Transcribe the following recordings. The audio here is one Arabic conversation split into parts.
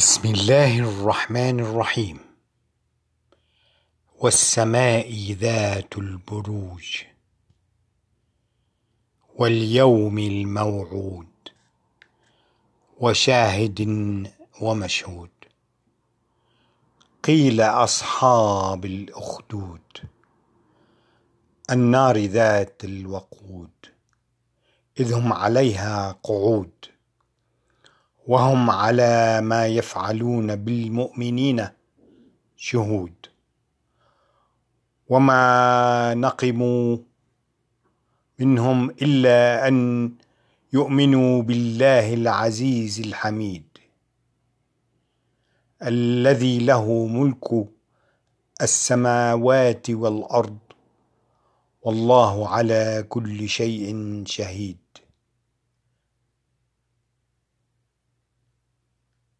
بسم الله الرحمن الرحيم. والسماء ذات البروج واليوم الموعود وشاهد ومشهود. قيل أصحاب الأخدود النار ذات الوقود إذ هم عليها قعود. وهم على ما يفعلون بالمؤمنين شهود. وما نقموا منهم إلا أن يؤمنوا بالله العزيز الحميد الذي له ملك السماوات والأرض والله على كل شيء شهيد.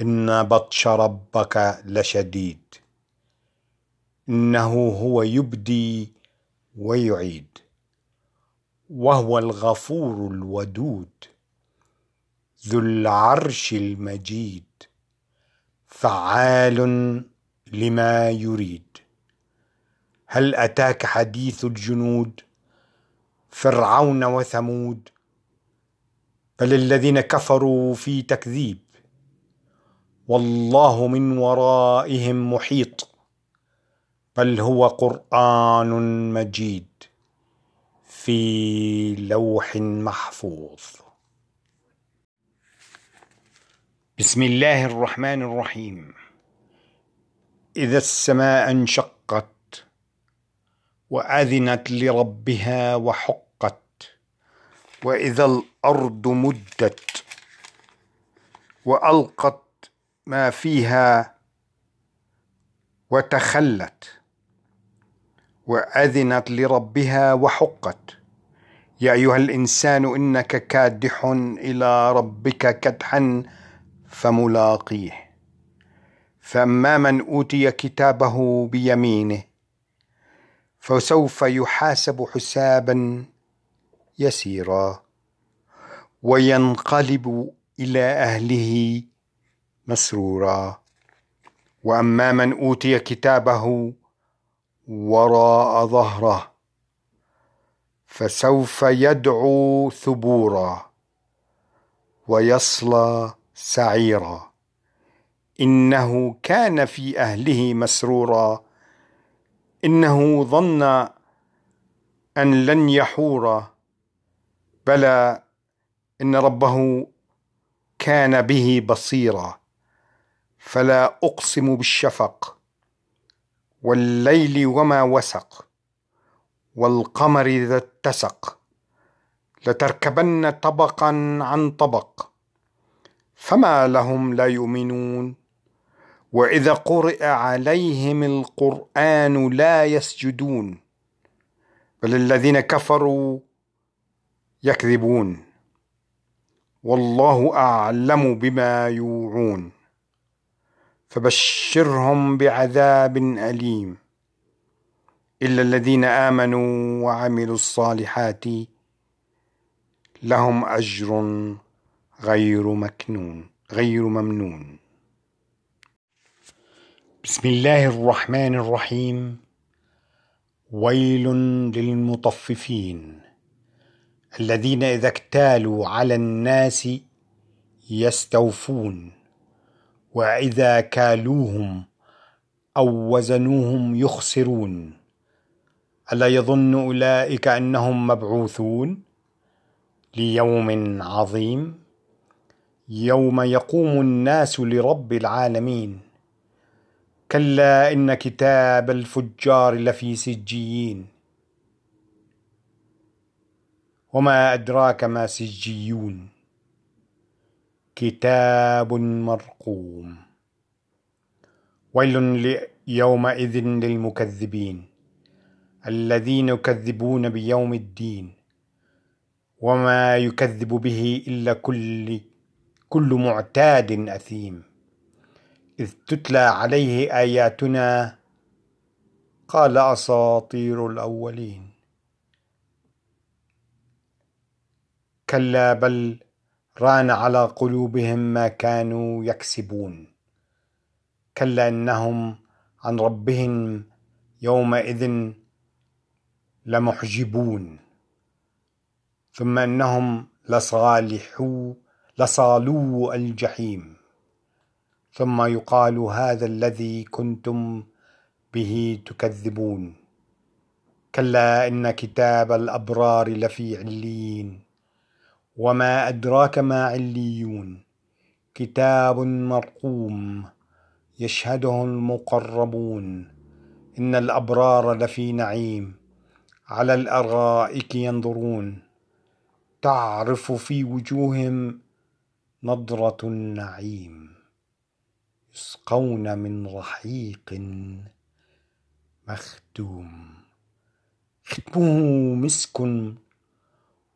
ان بطش ربك لشديد. انه هو يبدي ويعيد. وهو الغفور الودود. ذو العرش المجيد. فعال لما يريد. هل اتاك حديث الجنود؟ فرعون وثمود. بل الذين كفروا في تكذيب. والله من ورائهم محيط بل هو قرآن مجيد في لوح محفوظ. بسم الله الرحمن الرحيم. إذا السماء انشقت وأذنت لربها وحقت وإذا الأرض مدت وألقت ما فيها وتخلت وأذنت لربها وحقت. يا أيها الإنسان إنك كادح إلى ربك كدحا فملاقيه. فأما من أوتي كتابه بيمينه فسوف يحاسب حسابا يسيرا. وينقلب إلى أهله مسرورا. وأما من أوتي كتابه وراء ظهره فسوف يدعو ثبورا ويصلى سعيرا. إنه كان في أهله مسرورا. إنه ظن أن لن يحورا بلى إن ربه كان به بصيرا. فلا أقسم بالشفق والليل وما وسق والقمر إذا اتسق لتركبن طبقا عن طبق فما لهم لا يؤمنون. وإذا قرئ عليهم القرآن لا يسجدون بل الذين كفروا يكذبون. والله أعلم بما يوعون. فبشرهم بعذاب أليم. إلا الذين آمنوا وعملوا الصالحات لهم أجر غير مكنون غير ممنون. بسم الله الرحمن الرحيم. ويل للمطففين. الذين إذا اكتالوا على الناس يستوفون. وإذا كالوهم أو وزنوهم يخسرون. ألا يظن أولئك أنهم مبعوثون ليوم عظيم يوم يقوم الناس لرب العالمين. كلا إن كتاب الفجار لفي سجيين. وما أدراك ما سجيون. كتاب مرقوم. ويل يومئذ للمكذبين الذين يكذبون بيوم الدين وما يكذب به إلا كل كل معتاد أثيم. إذ تتلى عليه آياتنا قال أساطير الأولين. كلا بل ران على قلوبهم ما كانوا يكسبون. كلا إنهم عن ربهم يومئذ لمحجبون. ثم إنهم لصالحو لصالو الجحيم. ثم يقال هذا الذي كنتم به تكذبون. كلا إن كتاب الأبرار لفي عليين. وما أدراك ما عليون. كتاب مرقوم يشهده المقربون. إن الأبرار لفي نعيم. على الأرائك ينظرون. تعرف في وجوههم نضرة النعيم. يسقون من رحيق مختوم. ختمه مسك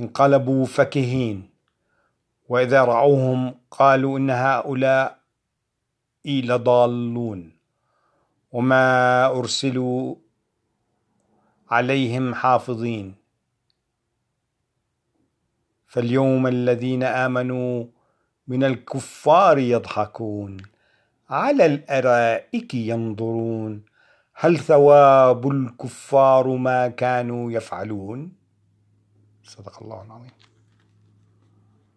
انقلبوا فكهين. وإذا رأوهم قالوا إن هؤلاء لضالون. وما أرسلوا عليهم حافظين. فاليوم الذين آمنوا من الكفار يضحكون. على الأرائك ينظرون. هل ثواب الكفار ما كانوا يفعلون؟ صدق الله العظيم.